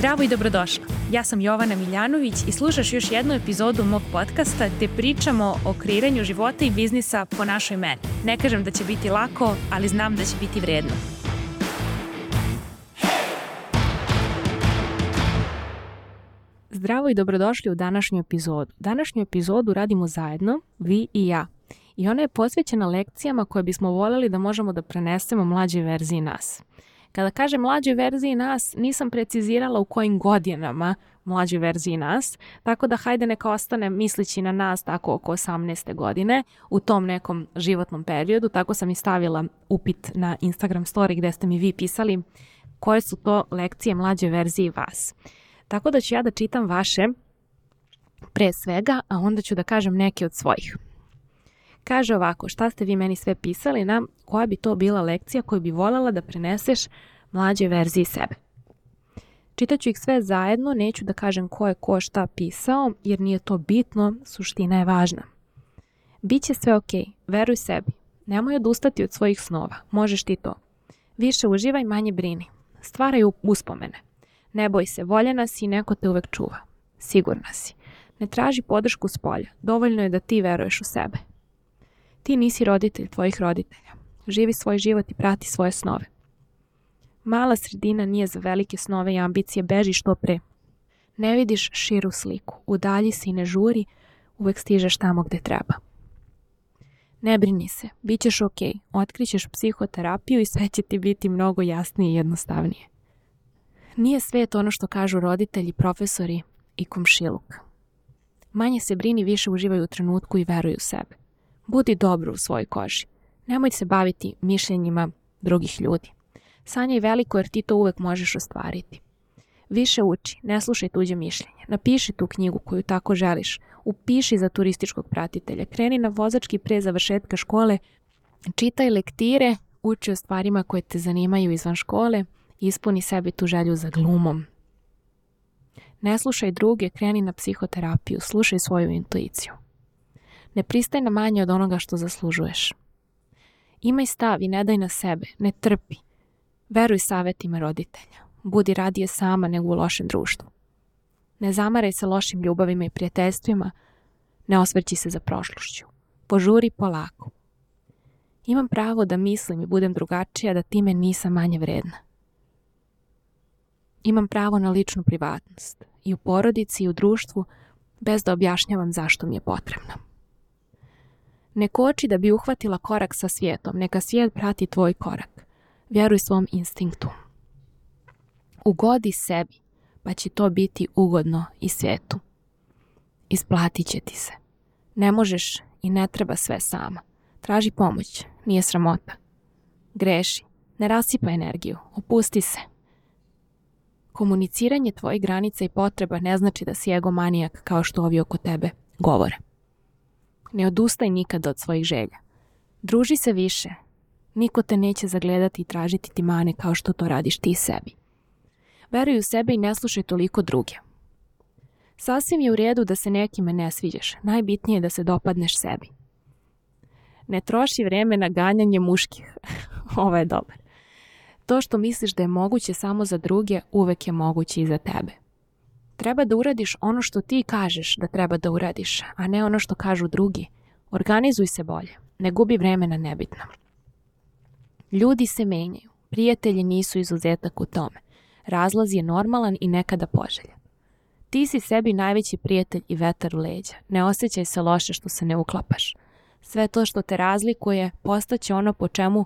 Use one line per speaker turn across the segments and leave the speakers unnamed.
Zdravo i dobrodošla. Ja sam Jovana Miljanović i slušaš još jednu epizodu mog podcasta gde pričamo o kreiranju života i biznisa po našoj meni. Ne kažem da će biti lako, ali znam da će biti vredno. Zdravo i dobrodošli u današnju epizodu. Današnju epizodu radimo zajedno, vi i ja. I ona je posvećena lekcijama koje bismo voljeli da možemo da prenesemo mlađoj verziji nas. Kada kažem mlađoj verziji nas, nisam precizirala u kojim godinama mlađoj verziji nas, tako da hajde neka ostane mislići na nas tako oko 18. godine u tom nekom životnom periodu, tako sam i stavila upit na Instagram story gde ste mi vi pisali koje su to lekcije mlađoj verziji vas. Tako da ću ja da čitam vaše pre svega, a onda ću da kažem neke od svojih. Kaže ovako, šta ste vi meni sve pisali na koja bi to bila lekcija koju bi voljela da preneseš mlađoj verziji sebe. Čitaću ih sve zajedno, neću da kažem ko je ko šta pisao, jer nije to bitno, suština je važna. Biće sve ok, veruj sebi. Nemoj odustati od svojih snova, možeš ti to. Više uživaj, manje brini. Stvaraj uspomene. Ne boj se, voljena si i neko te uvek čuva. Sigurna si. Ne traži podršku s polja, dovoljno je da ti veruješ u sebe. Ti nisi roditelj tvojih roditelja. Živi svoj život i prati svoje snove. Mala sredina nije za velike snove i ambicije, beži što pre. Ne vidiš širu sliku, udalji se i ne žuri, uvek stižeš tamo gde treba. Ne brini se, bit ćeš ok, otkrićeš psihoterapiju i sve će ti biti mnogo jasnije i jednostavnije. Nije svet ono što kažu roditelji, profesori i komšiluk. Manje se brini, više uživaju u trenutku i veruju u sebe. Budi dobro u svojoj koži. Nemoj se baviti mišljenjima drugih ljudi. Sanjaj veliko jer ti to uvek možeš ostvariti. Više uči, ne slušaj tuđe mišljenje. Napiši tu knjigu koju tako želiš. Upiši za turističkog pratitelja. Kreni na vozački pre završetka škole. Čitaj lektire, uči o stvarima koje te zanimaju izvan škole. Ispuni sebi tu želju za glumom. Ne slušaj druge, kreni na psihoterapiju. Slušaj svoju intuiciju. Ne pristaj na manje od onoga što zaslužuješ. Imaj stav i ne daj na sebe, ne trpi. Veruj savetima roditelja. Budi radije sama nego u lošem društvu. Ne zamaraj se lošim ljubavima i prijateljstvima, ne osvrći se za prošlošću. Požuri polako. Imam pravo da mislim i budem drugačija, da time nisam manje vredna. Imam pravo na ličnu privatnost i u porodici i u društvu bez da objašnjavam zašto mi je potrebno. Ne koči da bi uhvatila korak sa svijetom, neka svijet prati tvoj korak. Vjeruj svom instinktu. Ugodi sebi, pa će to biti ugodno i svijetu. Isplatit će ti se. Ne možeš i ne treba sve sama. Traži pomoć, nije sramota. Greši, ne rasipa energiju, opusti se. Komuniciranje tvojih granica i potreba ne znači da si egomanijak kao što ovi oko tebe govore. Ne odustaj nikada od svojih želja. Druži se više. Niko te neće zagledati i tražiti ti mane kao što to radiš ti sebi. Veruj u sebe i ne slušaj toliko druge. Sasvim je u redu da se nekime ne sviđaš. Najbitnije je da se dopadneš sebi. Ne troši vreme na ganjanje muških. Ovo je dobar. To što misliš da je moguće samo za druge, uvek je moguće i za tebe treba da uradiš ono što ti kažeš da treba da uradiš, a ne ono što kažu drugi. Organizuj se bolje, ne gubi vreme na nebitno. Ljudi se menjaju, prijatelji nisu izuzetak u tome. Razlaz je normalan i nekada poželjan. Ti si sebi najveći prijatelj i vetar u leđa. Ne osjećaj se loše što se ne uklapaš. Sve to što te razlikuje postaće ono po čemu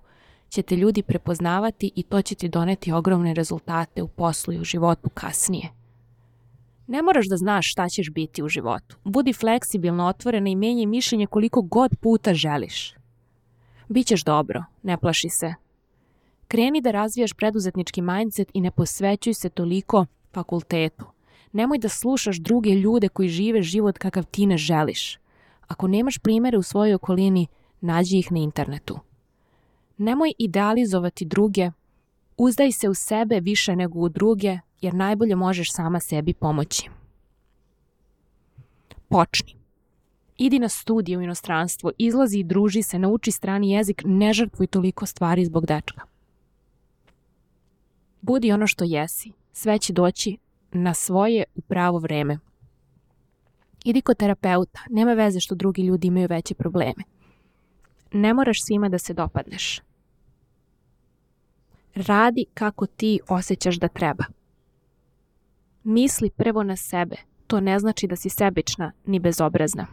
će te ljudi prepoznavati i to će ti doneti ogromne rezultate u poslu i u životu kasnije. Ne moraš da znaš šta ćeš biti u životu. Budi fleksibilno otvorena i menjaj mišljenje koliko god puta želiš. Bićeš dobro, ne plaši se. Kreni da razvijaš preduzetnički mindset i ne posvećuj se toliko fakultetu. Nemoj da slušaš druge ljude koji žive život kakav ti ne želiš. Ako nemaš primere u svojoj okolini, nađi ih na internetu. Nemoj idealizovati druge, uzdaj se u sebe više nego u druge, jer najbolje možeš sama sebi pomoći. Počni. Idi na studije u inostranstvo, izlazi i druži se, nauči strani jezik, ne žrtvuj toliko stvari zbog dečka. Budi ono što jesi, sve će doći na svoje u pravo vreme. Idi kod terapeuta, nema veze što drugi ljudi imaju veće probleme. Ne moraš svima da se dopadneš. Radi kako ti osjećaš da treba. Misli prvo na sebe, to ne znači da si sebična ni bezobrazna.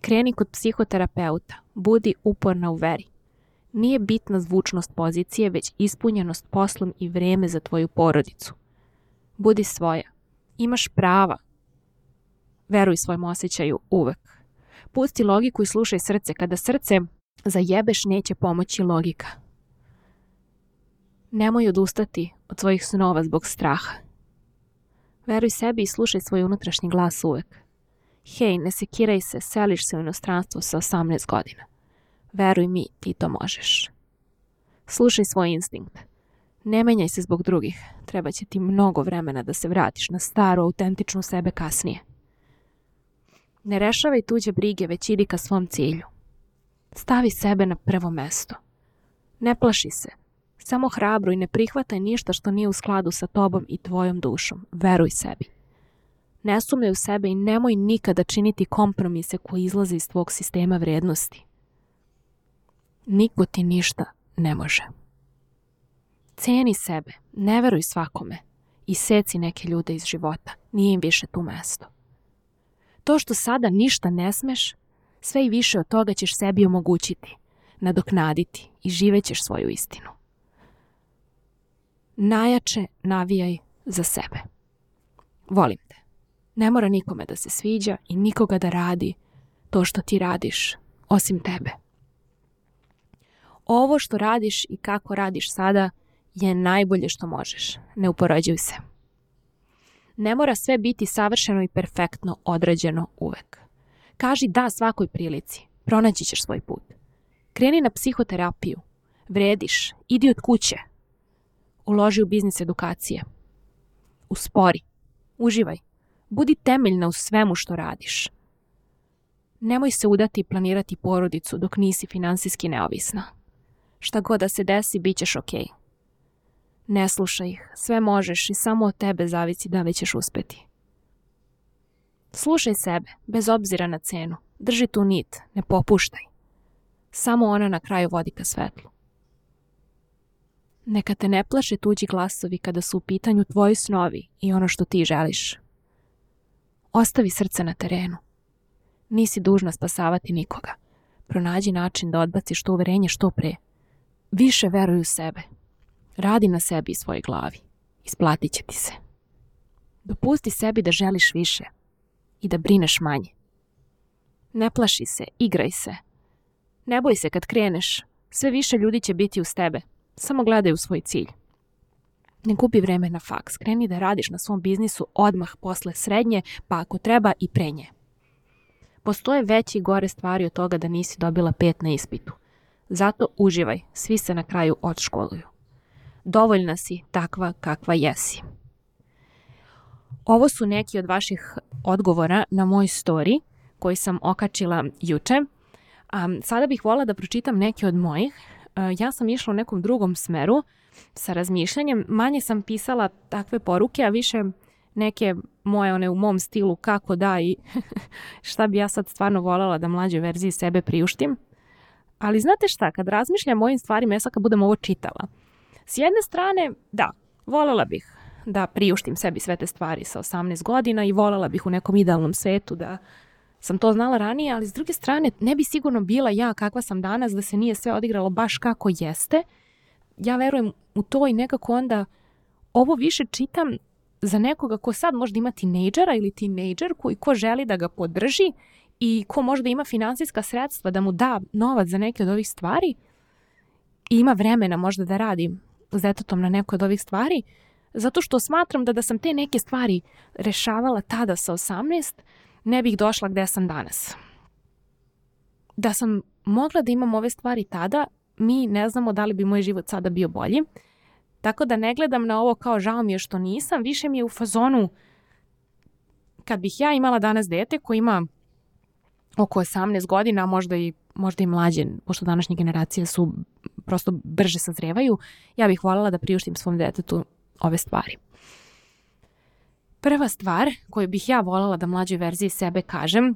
Kreni kod psihoterapeuta, budi uporna u veri. Nije bitna zvučnost pozicije, već ispunjenost poslom i vreme za tvoju porodicu. Budi svoja. Imaš prava. Veruj svojom osjećaju uvek. Pusti logiku i slušaj srce. Kada srce zajebeš, neće pomoći logika. Nemoj odustati od svojih snova zbog straha. Veruj sebi i slušaj svoj unutrašnji glas uvek. Hej, ne sekiraj se, seliš se u inostranstvo sa 18 godina. Veruj mi, ti to možeš. Slušaj svoj instinkt. Ne menjaj se zbog drugih. Treba će ti mnogo vremena da se vratiš na staru, autentičnu sebe kasnije. Ne rešavaj tuđe brige, već idi ka svom cilju. Stavi sebe na prvo mesto. Ne plaši se. Samo hrabro i ne prihvataj ništa što nije u skladu sa tobom i tvojom dušom. Veruj sebi. Ne sumnjaj u sebe i nemoj nikada činiti kompromise koji izlaze iz tvog sistema vrednosti. Niko ti ništa ne može. Ceni sebe, ne veruj svakome i seci neke ljude iz života, nije im više tu mesto. To što sada ništa ne smeš, sve i više od toga ćeš sebi omogućiti, nadoknaditi i živećeš svoju istinu. Najjače navijaj za sebe. Volim te. Ne mora nikome da se sviđa i nikoga da radi to što ti radiš, osim tebe. Ovo što radiš i kako radiš sada je najbolje što možeš. Ne upoređuj se. Ne mora sve biti savršeno i perfektno odrađeno uvek. Kaži da svakoj prilici. Pronaći ćeš svoj put. Kreni na psihoterapiju. Vrediš. Idi od kuće. Uloži u biznis edukacije. Uspori. Uživaj. Budi temeljna u svemu što radiš. Nemoj se udati i planirati porodicu dok nisi finansijski neovisna. Šta god da se desi, bit ćeš okej. Okay. Ne slušaj ih, sve možeš i samo od tebe zavisi da li ćeš uspeti. Slušaj sebe, bez obzira na cenu. Drži tu nit, ne popuštaj. Samo ona na kraju vodi ka svetlu. Neka te ne plaše tuđi glasovi kada su u pitanju tvoji snovi i ono što ti želiš. Ostavi srce na terenu. Nisi dužna spasavati nikoga. Pronađi način da odbaciš to uverenje što pre. Više veruj u sebe. Radi na sebi i svojoj glavi. Isplatit će ti se. Dopusti sebi da želiš više i da brineš manje. Ne plaši se, igraj se. Ne boj se kad kreneš, sve više ljudi će biti uz tebe. Samo gledaj u svoj cilj. Ne gubi vreme na faks, kreni da radiš na svom biznisu odmah posle srednje, pa ako treba i pre nje. Postoje veće i gore stvari od toga da nisi dobila pet na ispitu. Zato uživaj, svi se na kraju odškoluju. Dovoljna si takva kakva jesi. Ovo su neki od vaših odgovora na moj story koji sam okačila juče. Um, sada bih volila da pročitam neke od mojih. Uh, ja sam išla u nekom drugom smeru sa razmišljanjem. Manje sam pisala takve poruke, a više neke moje one u mom stilu kako da i šta bi ja sad stvarno voljela da mlađoj verziji sebe priuštim. Ali znate šta, kad razmišljam o ovim stvarima, ja sad kad budem ovo čitala, s jedne strane, da, voljela bih da priuštim sebi sve te stvari sa 18 godina i voljela bih u nekom idealnom svetu da sam to znala ranije, ali s druge strane ne bi sigurno bila ja kakva sam danas da se nije sve odigralo baš kako jeste. Ja verujem u to i nekako onda ovo više čitam za nekoga ko sad možda ima tinejdžera ili tinejdžer koji ko želi da ga podrži i ko možda ima finansijska sredstva da mu da novac za neke od ovih stvari i ima vremena možda da radi s detetom na nekoj od ovih stvari, zato što smatram da da sam te neke stvari rešavala tada sa 18, ne bih došla gde sam danas. Da sam mogla da imam ove stvari tada, mi ne znamo da li bi moj život sada bio bolji. Tako da ne gledam na ovo kao žao mi je što nisam, više mi je u fazonu kad bih ja imala danas dete koji ima oko 18 godina, možda i, možda i mlađe, pošto današnje generacije su prosto brže sazrevaju, ja bih voljela da priuštim svom detetu ove stvari. Prva stvar koju bih ja voljela da mlađoj verziji sebe kažem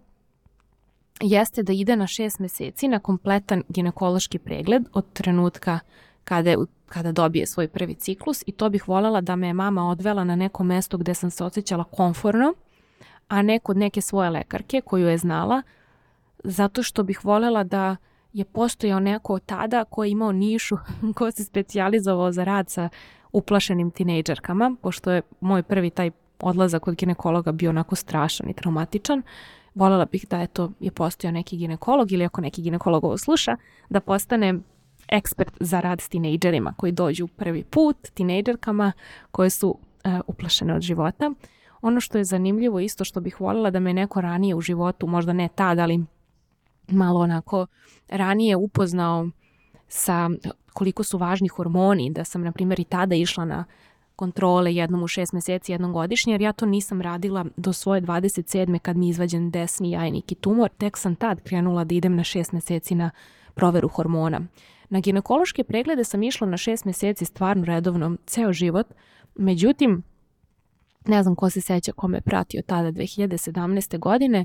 jeste da ide na šest meseci na kompletan ginekološki pregled od trenutka kada, je, kada dobije svoj prvi ciklus i to bih voljela da me mama odvela na neko mesto gde sam se osjećala konforno, a ne kod neke svoje lekarke koju je znala, zato što bih voljela da je postojao neko tada ko je imao nišu, ko se specijalizovao za rad sa uplašenim tinejdžerkama, pošto je moj prvi taj odlazak kod ginekologa bio onako strašan i traumatičan. Volela bih da eto, je postojao neki ginekolog ili ako neki ginekolog ovo sluša, da postane ekspert za rad s tinejdžerima koji dođu prvi put, tinejdžerkama koje su uh, uplašene od života. Ono što je zanimljivo isto što bih voljela da me neko ranije u životu, možda ne tad, ali malo onako ranije upoznao sa koliko su važni hormoni, da sam na primjer i tada išla na kontrole jednom u šest meseci, jednom godišnje, jer ja to nisam radila do svoje 27. kad mi izvađen desni jajnik i tumor, tek sam tad krenula da idem na šest meseci na proveru hormona. Na ginekološke preglede sam išla na šest meseci stvarno redovno, ceo život, međutim, ne znam ko se seća ko me pratio tada 2017. godine,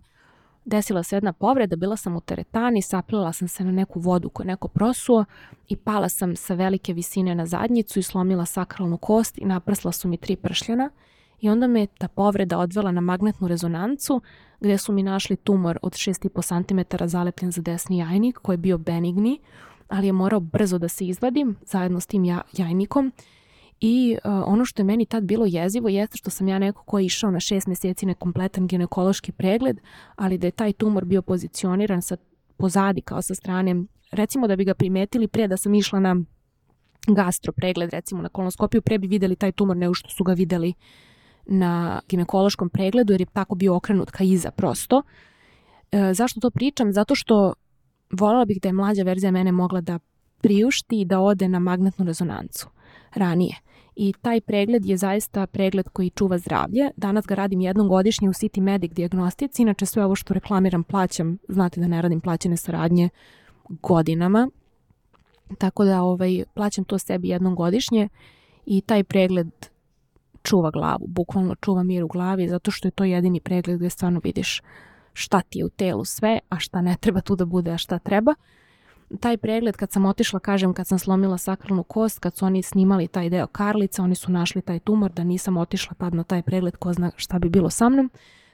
desila se jedna povreda, bila sam u teretani, saplila sam se na neku vodu koju neko prosuo i pala sam sa velike visine na zadnjicu i slomila sakralnu kost i naprsla su mi tri pršljena i onda me ta povreda odvela na magnetnu rezonancu gde su mi našli tumor od 6,5 cm zalepljen za desni jajnik koji je bio benigni, ali je morao brzo da se izvadim zajedno s tim ja, jajnikom I uh, ono što je meni tad bilo jezivo jeste što sam ja neko ko je išao na šest meseci na kompletan ginekološki pregled, ali da je taj tumor bio pozicioniran sa pozadi kao sa strane, recimo da bi ga primetili pre da sam išla na gastro pregled, recimo na kolonoskopiju, pre bi videli taj tumor nego što su ga videli na ginekološkom pregledu, jer je tako bio okrenut ka iza prosto. E, zašto to pričam? Zato što voljela bih da je mlađa verzija mene mogla da priušti i da ode na magnetnu rezonancu ranije i taj pregled je zaista pregled koji čuva zdravlje. Danas ga radim jednom godišnje u City Medic diagnostici, inače sve ovo što reklamiram plaćam, znate da ne radim plaćene saradnje godinama, tako da ovaj, plaćam to sebi jednom godišnje i taj pregled čuva glavu, bukvalno čuva mir u glavi, zato što je to jedini pregled gde stvarno vidiš šta ti je u telu sve, a šta ne treba tu da bude, a šta treba taj pregled kad sam otišla, kažem, kad sam slomila sakralnu kost, kad su oni snimali taj deo karlica, oni su našli taj tumor, da nisam otišla tad na taj pregled, ko zna šta bi bilo sa mnom.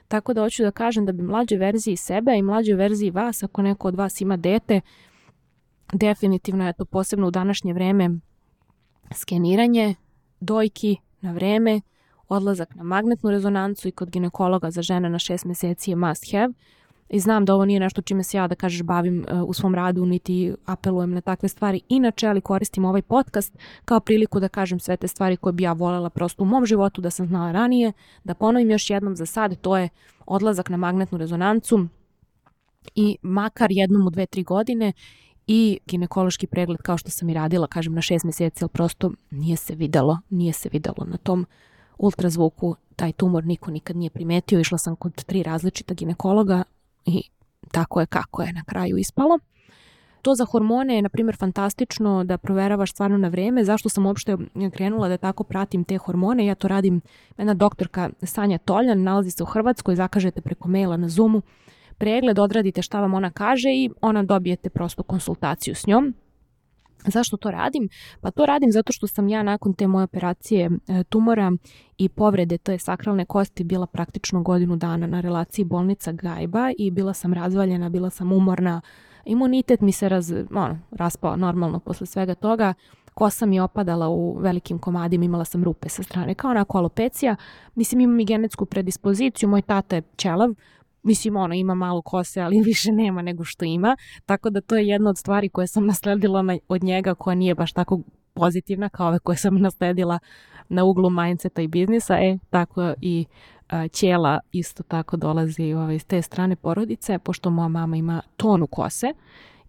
Tako da hoću da kažem da bi mlađe verziji sebe i mlađoj verziji vas, ako neko od vas ima dete, definitivno je to posebno u današnje vreme skeniranje, dojki na vreme, odlazak na magnetnu rezonancu i kod ginekologa za žene na šest meseci je must have i znam da ovo nije nešto čime se ja da kažeš bavim uh, u svom radu niti apelujem na takve stvari. Inače, ali koristim ovaj podcast kao priliku da kažem sve te stvari koje bi ja volela prosto u mom životu da sam znala ranije, da ponovim još jednom za sad, to je odlazak na magnetnu rezonancu. I makar jednom u dve, tri godine i ginekološki pregled kao što sam i radila, kažem na šest mjeseci, ali prosto nije se videlo, nije se videlo na tom ultrazvuku. Taj tumor niko nikad nije primetio. Išla sam kod tri različita ginekologa, i tako je kako je na kraju ispalo. To za hormone je, na primjer, fantastično da proveravaš stvarno na vreme. Zašto sam uopšte krenula da tako pratim te hormone? Ja to radim, jedna doktorka Sanja Toljan, nalazi se u Hrvatskoj, zakažete preko maila na Zoomu pregled, odradite šta vam ona kaže i ona dobijete prosto konsultaciju s njom. Zašto to radim? Pa to radim zato što sam ja nakon te moje operacije e, tumora i povrede to je sakralne kosti bila praktično godinu dana na relaciji bolnica Gajba i bila sam razvaljena, bila sam umorna, imunitet mi se raz, ono, raspao normalno posle svega toga, kosa mi je opadala u velikim komadima, imala sam rupe sa strane, kao onako alopecija, mislim imam i genetsku predispoziciju, moj tata je čelav, Mislim, ono, ima malo kose, ali više nema nego što ima. Tako da to je jedna od stvari koje sam nasledila na, od njega koja nije baš tako pozitivna kao ove koje sam nasledila na uglu mindseta i biznisa. E, tako i a, ćela isto tako dolazi ovaj, iz te strane porodice, pošto moja mama ima tonu kose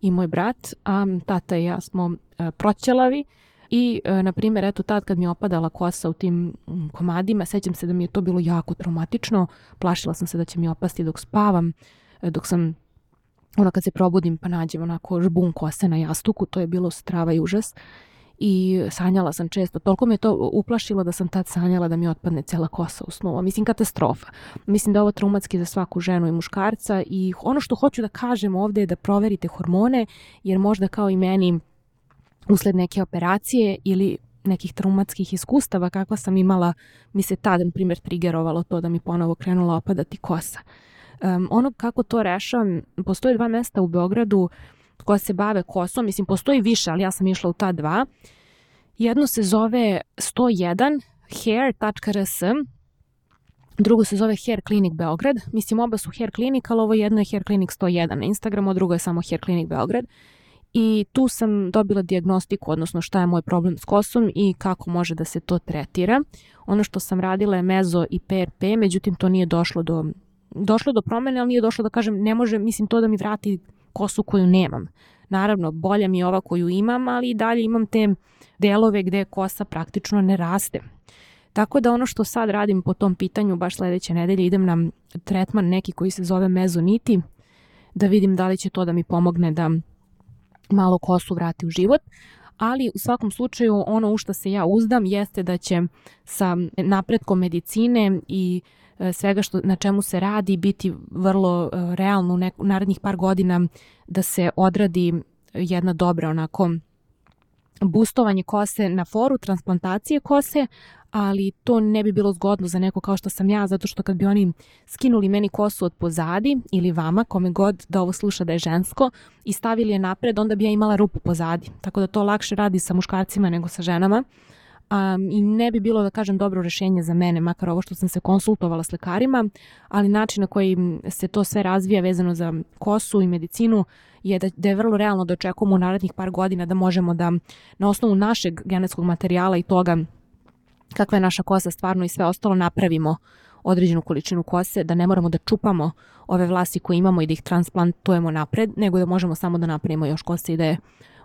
i moj brat, a tata i ja smo a, proćelavi I, e, na primjer, eto tad kad mi je opadala kosa u tim komadima, sećam se da mi je to bilo jako traumatično. Plašila sam se da će mi opasti dok spavam, e, dok sam ono kad se probudim pa nađem onako žbun kose na jastuku, to je bilo strava i užas. i sanjala sam često. Toliko me to uplašilo da sam tad sanjala da mi otpadne cela kosa u snu. Mislim, katastrofa. Mislim da je ovo traumatski za svaku ženu i muškarca i ono što hoću da kažem ovde je da proverite hormone, jer možda kao i meni usled neke operacije ili nekih traumatskih iskustava kakva sam imala, mi se tada, na primjer, trigerovalo to da mi ponovo krenula opadati kosa. Um, ono kako to rešavam, postoje dva mesta u Beogradu koja se bave kosom, mislim postoji više, ali ja sam išla u ta dva. Jedno se zove 101 hair.rs, drugo se zove Hair Clinic Beograd. Mislim, oba su Hair Clinic, ali ovo jedno je Hair Clinic 101 na Instagramu, a drugo je samo Hair Clinic Beograd. I tu sam dobila diagnostiku, odnosno šta je moj problem s kosom i kako može da se to tretira. Ono što sam radila je mezo i PRP, međutim to nije došlo do došlo do promene, ali nije došlo da kažem ne može, mislim to da mi vrati kosu koju nemam. Naravno, bolja mi je ova koju imam, ali i dalje imam te delove gde kosa praktično ne raste. Tako da ono što sad radim po tom pitanju, baš sledeće nedelje idem na tretman neki koji se zove mezoniti, da vidim da li će to da mi pomogne da malo kosu vrati u život, ali u svakom slučaju ono u što se ja uzdam jeste da će sa napretkom medicine i e, svega što, na čemu se radi biti vrlo e, realno u, narednih par godina da se odradi jedna dobra onako bustovanje kose na foru transplantacije kose, ali to ne bi bilo zgodno za neko kao što sam ja, zato što kad bi oni skinuli meni kosu od pozadi ili vama, kome god da ovo sluša da je žensko, i stavili je napred, onda bi ja imala rupu pozadi. Tako da to lakše radi sa muškarcima nego sa ženama. Um, I ne bi bilo, da kažem, dobro rešenje za mene, makar ovo što sam se konsultovala s lekarima, ali način na koji se to sve razvija vezano za kosu i medicinu je da, da je vrlo realno da očekujemo u narednih par godina da možemo da na osnovu našeg genetskog materijala i toga kakva je naša kosa stvarno i sve ostalo napravimo određenu količinu kose, da ne moramo da čupamo ove vlasi koje imamo i da ih transplantujemo napred, nego da možemo samo da napravimo još kose i da je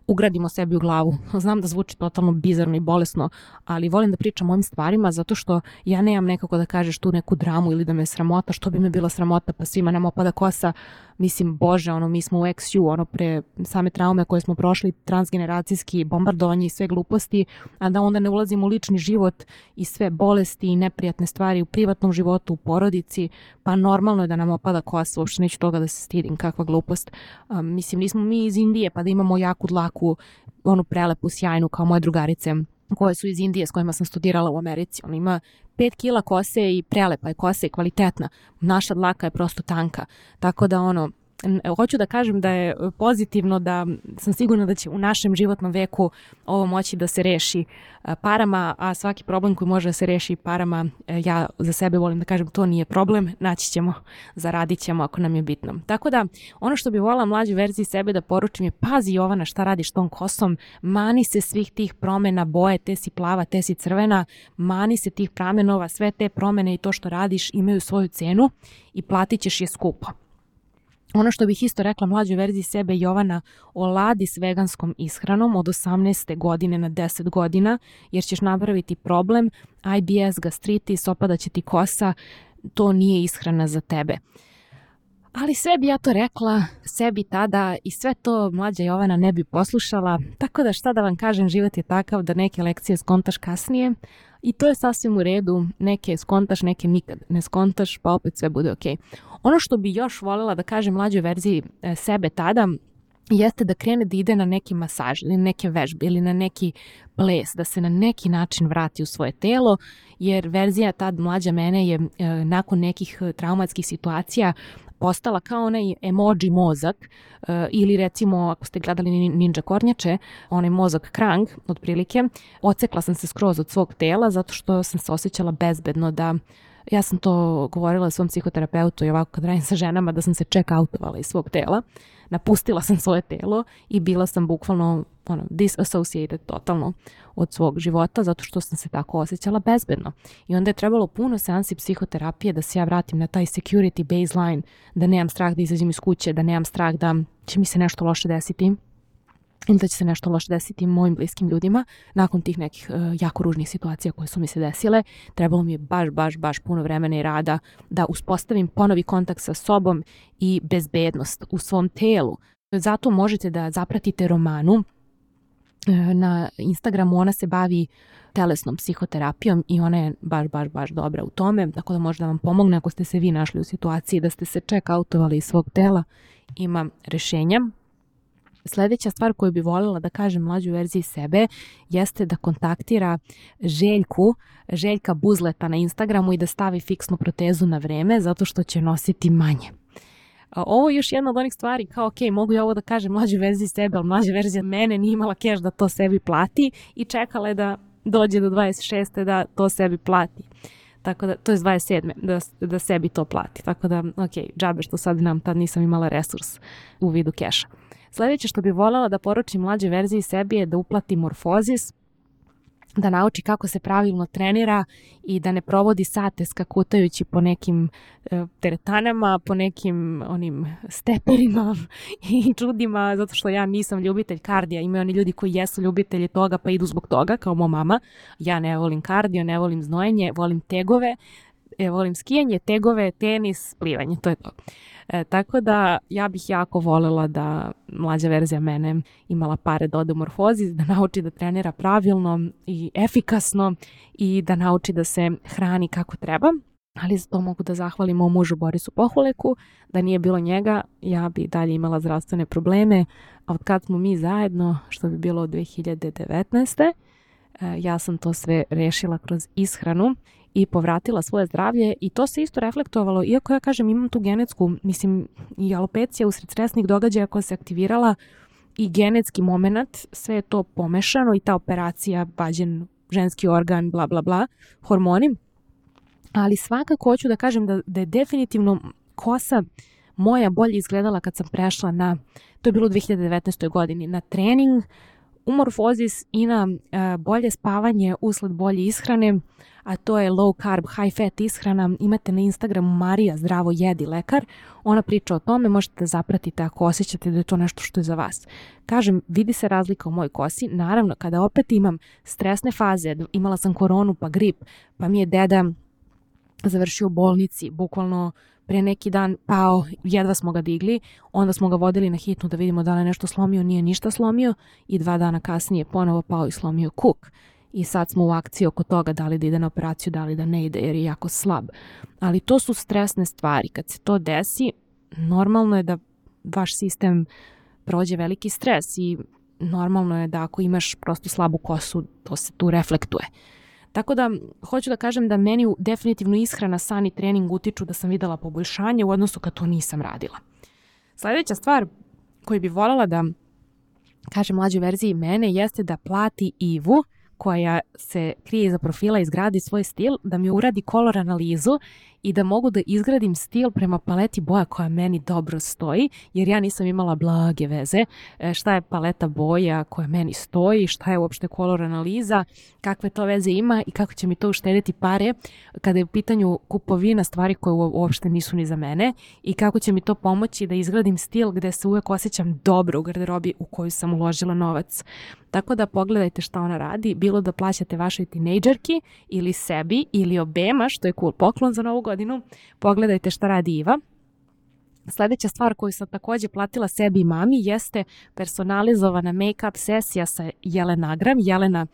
ugradimo sebi u glavu. Znam da zvuči totalno bizarno i bolesno, ali volim da pričam o ovim stvarima zato što ja nemam nekako da kažeš tu neku dramu ili da me sramota, što bi me bila sramota, pa svima nam opada kosa, mislim, bože, ono, mi smo u XU, ono, pre same traume koje smo prošli, transgeneracijski bombardovanje i sve gluposti, a da onda ne ulazimo u lični život i sve bolesti i neprijatne stvari u privatnom životu, u porodici, pa normalno je da nam opada kosa, uopšte neću toga da se stidim, kakva glupost. Um, mislim, nismo mi iz Indije, pa da imamo jaku dlaku, onu prelepu, sjajnu, kao moje drugarice koje su iz Indije s kojima sam studirala u Americi. Ona ima 5 kila kose i prelepa je kosa i kvalitetna. Naša dlaka je prosto tanka. Tako da ono, hoću da kažem da je pozitivno da sam sigurna da će u našem životnom veku ovo moći da se reši e, parama, a svaki problem koji može da se reši parama, e, ja za sebe volim da kažem to nije problem, naći ćemo, zaradit ćemo ako nam je bitno. Tako da, ono što bi volila mlađu verziji sebe da poručim je pazi Jovana šta radiš tom kosom, mani se svih tih promena boje, te si plava, te si crvena, mani se tih pramenova, sve te promene i to što radiš imaju svoju cenu i platit ćeš je skupo. Ono što bih isto rekla mlađoj verziji sebe Jovana, oladi s veganskom ishranom od 18. godine na 10 godina, jer ćeš napraviti problem, IBS, gastritis, opadaće ti kosa, to nije ishrana za tebe. Ali sve bi ja to rekla sebi tada i sve to mlađa Jovana ne bi poslušala, tako da šta da vam kažem, život je takav da neke lekcije skontaš kasnije i to je sasvim u redu, neke skontaš, neke nikad ne skontaš, pa opet sve bude okej. Okay. Ono što bi još voljela da kažem mlađoj verziji e, sebe tada, jeste da krene da ide na neki masaž ili neke vežbe ili na neki ples, da se na neki način vrati u svoje telo, jer verzija tad mlađa mene je e, nakon nekih e, traumatskih situacija postala kao onaj emoji mozak uh, ili recimo ako ste gledali Ninja Kornjače, onaj mozak Krang otprilike, ocekla sam se skroz od svog tela zato što sam se osjećala bezbedno da Ja sam to govorila svom psihoterapeutu i ovako kad radim sa ženama da sam se check outovala iz svog tela. Napustila sam svoje telo i bila sam bukvalno ono, disassociated totalno od svog života zato što sam se tako osjećala bezbedno. I onda je trebalo puno seansi psihoterapije da se ja vratim na taj security baseline, da nemam strah da izađem iz kuće, da nemam strah da će mi se nešto loše desiti ili da će se nešto loše desiti mojim bliskim ljudima nakon tih nekih uh, jako ružnih situacija koje su mi se desile. Trebalo mi je baš, baš, baš puno vremena i rada da uspostavim ponovi kontakt sa sobom i bezbednost u svom telu. Zato možete da zapratite romanu e, na Instagramu ona se bavi telesnom psihoterapijom i ona je baš, baš, baš dobra u tome, tako da može da vam pomogne ako ste se vi našli u situaciji da ste se check outovali iz svog tela, ima rešenja. Sledeća stvar koju bi voljela da kažem mlađu verziji sebe jeste da kontaktira Željku, Željka Buzleta na Instagramu i da stavi fiksnu protezu na vreme zato što će nositi manje. Ovo je još jedna od onih stvari kao, ok, mogu ja ovo da kažem mlađu verziji sebe, ali mlađa verzija mene nije imala keš da to sebi plati i čekala je da dođe do 26. da to sebi plati. Tako da, to je 27. Da, da sebi to plati. Tako da, ok, džabe što sad nam tad nisam imala resurs u vidu keša. Sledeće što bi voljela da poručim mlađe verziji sebi je da uplati morfozis, da nauči kako se pravilno trenira i da ne provodi sate skakutajući po nekim e, teretanama, po nekim onim steperima i čudima, zato što ja nisam ljubitelj kardija. Imaju oni ljudi koji jesu ljubitelji toga pa idu zbog toga, kao mo mama. Ja ne volim kardio, ne volim znojenje, volim tegove, e, volim skijanje, tegove, tenis, plivanje, to je to. E, tako da ja bih jako volela da mlađa verzija mene imala pare da ode u morfozis, da nauči da trenira pravilno i efikasno i da nauči da se hrani kako treba. Ali za to mogu da zahvalim mom mužu Borisu Pohuleku, da nije bilo njega, ja bi dalje imala zdravstvene probleme, a od kad smo mi zajedno, što bi bilo od 2019. E, ja sam to sve rešila kroz ishranu i povratila svoje zdravlje i to se isto reflektovalo, iako ja kažem imam tu genetsku, mislim i alopecija usred stresnih događaja koja se aktivirala i genetski moment, sve je to pomešano i ta operacija, bađen ženski organ, bla bla bla, hormoni, ali svakako hoću da kažem da, da je definitivno kosa moja bolje izgledala kad sam prešla na, to je bilo u 2019. godini, na trening, umorfozis i na uh, bolje spavanje usled bolje ishrane, a to je low carb, high fat ishrana. Imate na Instagramu Marija Zdravo jedi lekar. Ona priča o tome, možete da zapratite ako osjećate da je to nešto što je za vas. Kažem, vidi se razlika u mojoj kosi. Naravno, kada opet imam stresne faze, imala sam koronu pa grip, pa mi je deda završio u bolnici, bukvalno pre neki dan pao, jedva smo ga digli, onda smo ga vodili na hitnu da vidimo da li je nešto slomio, nije ništa slomio i dva dana kasnije ponovo pao i slomio kuk. I sad smo u akciji oko toga da li da ide na operaciju, da li da ne ide jer je jako slab. Ali to su stresne stvari. Kad se to desi, normalno je da vaš sistem prođe veliki stres i normalno je da ako imaš prosto slabu kosu, to se tu reflektuje. Tako da, hoću da kažem da meni definitivno ishrana, san i trening utiču da sam videla poboljšanje u odnosu kad to nisam radila. Sledeća stvar koju bi voljela da kažem mlađoj verziji mene jeste da plati Ivu koja se krije iza profila i zgradi svoj stil, da mi uradi kolor analizu i da mogu da izgradim stil prema paleti boja koja meni dobro stoji, jer ja nisam imala blage veze e, šta je paleta boja koja meni stoji, šta je uopšte kolor analiza, kakve to veze ima i kako će mi to uštediti pare kada je u pitanju kupovina stvari koje uopšte nisu ni za mene i kako će mi to pomoći da izgradim stil gde se uvek osjećam dobro u garderobi u koju sam uložila novac. Tako da pogledajte šta ona radi, bilo da plaćate vašoj tinejdžerki ili sebi ili obema, što je cool poklon za novu godinu, pogledajte šta radi Iva. Sledeća stvar koju sam takođe platila sebi i mami jeste personalizovana make-up sesija sa Jelenagram. Jelena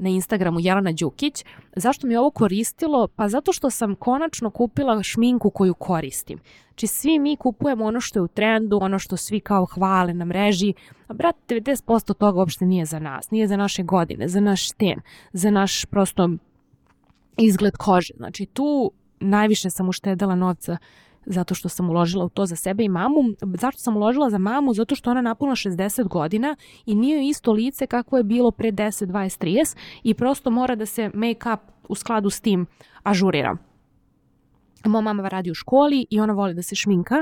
na Instagramu Jelena Đukić. Zašto mi je ovo koristilo? Pa zato što sam konačno kupila šminku koju koristim. Znači svi mi kupujemo ono što je u trendu, ono što svi kao hvale na mreži, a brat 90% toga uopšte nije za nas, nije za naše godine, za naš ten, za naš prosto izgled kože. Znači tu najviše sam uštedala novca zato što sam uložila u to za sebe i mamu. Zašto sam uložila za mamu? Zato što ona napuna 60 godina i nije isto lice kako je bilo pre 10, 20, 30 i prosto mora da se make-up u skladu s tim ažurira. Moja mama radi u školi i ona voli da se šminka,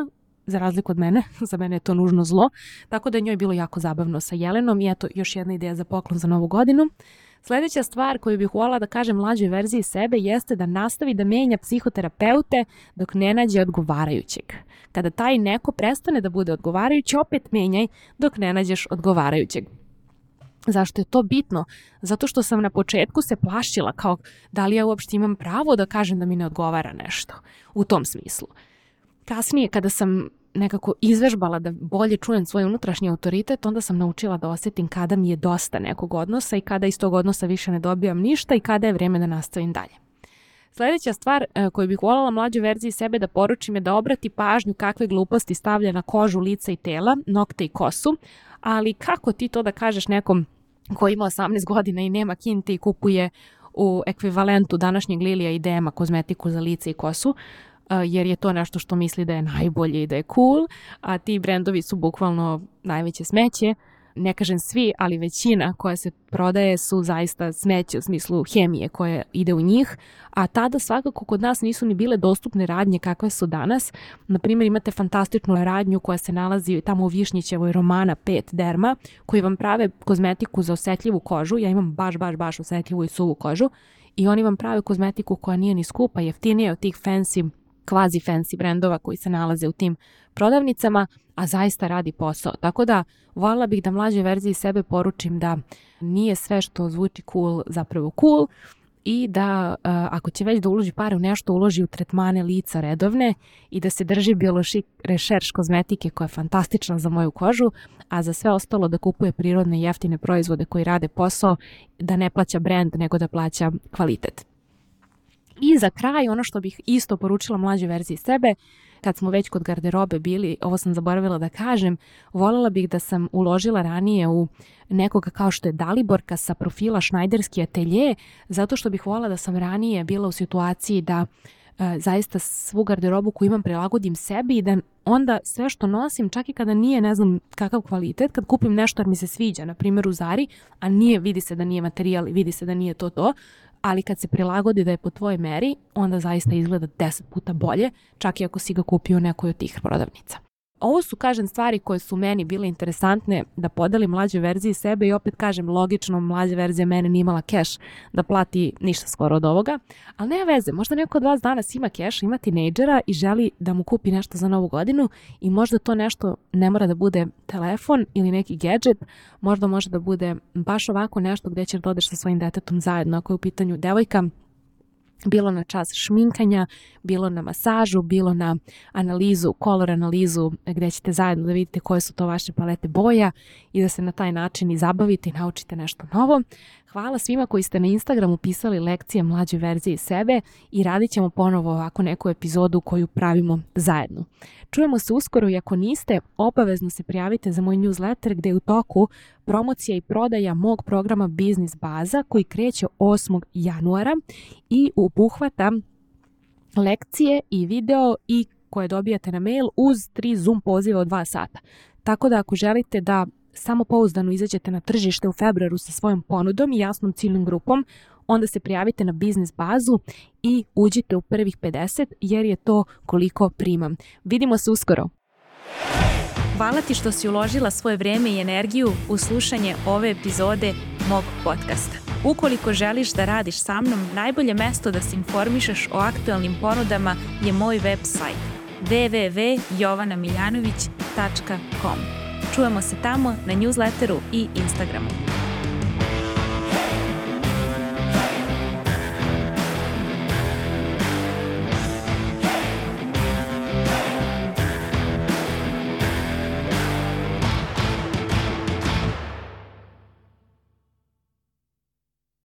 za razliku od mene, za mene je to nužno zlo, tako da je njoj bilo jako zabavno sa Jelenom i eto još jedna ideja za poklon za novu godinu. Sledeća stvar koju bih volala da kažem mlađoj verziji sebe jeste da nastavi da menja psihoterapeute dok ne nađe odgovarajućeg. Kada taj neko prestane da bude odgovarajući, opet menjaj dok ne nađeš odgovarajućeg. Zašto je to bitno? Zato što sam na početku se plašila kao da li ja uopšte imam pravo da kažem da mi ne odgovara nešto u tom smislu. Kasnije kada sam nekako izvežbala da bolje čujem svoj unutrašnji autoritet, onda sam naučila da osjetim kada mi je dosta nekog odnosa i kada iz tog odnosa više ne dobijam ništa i kada je vrijeme da nastavim dalje. Sljedeća stvar e, koju bih voljela mlađoj verziji sebe da poručim je da obrati pažnju kakve gluposti stavlja na kožu lica i tela, nokte i kosu, ali kako ti to da kažeš nekom koji ima 18 godina i nema kinte i kupuje u ekvivalentu današnjeg Lilija i Dema kozmetiku za lice i kosu, jer je to nešto što misli da je najbolje i da je cool, a ti brendovi su bukvalno najveće smeće. Ne kažem svi, ali većina koja se prodaje su zaista smeće u smislu hemije koje ide u njih, a tada svakako kod nas nisu ni bile dostupne radnje kakve su danas. Na primjer imate fantastičnu radnju koja se nalazi tamo u Višnjićevoj romana 5 derma koji vam prave kozmetiku za osjetljivu kožu. Ja imam baš, baš, baš osjetljivu i suvu kožu i oni vam prave kozmetiku koja nije ni skupa, jeftinije od tih fancy kvazi fancy brendova koji se nalaze u tim prodavnicama, a zaista radi posao. Tako da voljela bih da mlađoj verziji sebe poručim da nije sve što zvuči cool zapravo cool i da ako će već da uloži pare u nešto, uloži u tretmane lica redovne i da se drži biološki rešerš kozmetike koja je fantastična za moju kožu, a za sve ostalo da kupuje prirodne jeftine proizvode koji rade posao, da ne plaća brand nego da plaća kvalitet. I za kraj, ono što bih isto poručila mlađoj verziji sebe, kad smo već kod garderobe bili, ovo sam zaboravila da kažem, voljela bih da sam uložila ranije u nekoga kao što je Daliborka sa profila Schneiderski atelje, zato što bih voljela da sam ranije bila u situaciji da e, zaista svu garderobu koju imam prilagodim sebi i da onda sve što nosim, čak i kada nije ne znam kakav kvalitet, kad kupim nešto jer mi se sviđa, na primjer u Zari, a nije, vidi se da nije materijal i vidi se da nije to to, ali kad se prilagodi da je po tvojoj meri, onda zaista izgleda deset puta bolje, čak i ako si ga kupio u nekoj od tih prodavnica. Ovo su, kažem, stvari koje su meni bile interesantne da podelim mlađe verzije sebe i opet kažem, logično, mlađa verzija mene nije imala keš da plati ništa skoro od ovoga, ali nema veze, možda neko od vas danas ima keš, ima tinejdžera i želi da mu kupi nešto za novu godinu i možda to nešto ne mora da bude telefon ili neki gadget, možda može da bude baš ovako nešto gdje ćeš da odeš sa svojim detetom zajedno ako je u pitanju devojka bilo na čas šminkanja, bilo na masažu, bilo na analizu, kolor analizu gdje ćete zajedno da vidite koje su to vaše palete boja i da se na taj način i zabavite i naučite nešto novo. Hvala svima koji ste na Instagramu pisali lekcije mlađe verzije sebe i radit ćemo ponovo ovako neku epizodu koju pravimo zajedno. Čujemo se uskoro i ako niste, obavezno se prijavite za moj newsletter gdje je u toku promocija i prodaja mog programa Biznis Baza koji kreće 8. januara i obuhvata lekcije i video i koje dobijate na mail uz tri Zoom poziva od 2 sata. Tako da ako želite da samo pouzdano izađete na tržište u februaru sa svojom ponudom i jasnom ciljnom grupom, onda se prijavite na biznis bazu i uđite u prvih 50 jer je to koliko primam. Vidimo se uskoro.
Hvala ti što si uložila svoje vrijeme i energiju u slušanje ove epizode mog podcasta. Ukoliko želiš da radiš sa mnom, najbolje mesto da se informišeš o aktualnim ponudama je moj website www.jovanamiljanović.com. Čujemo se tamo na newsletteru i Instagramu.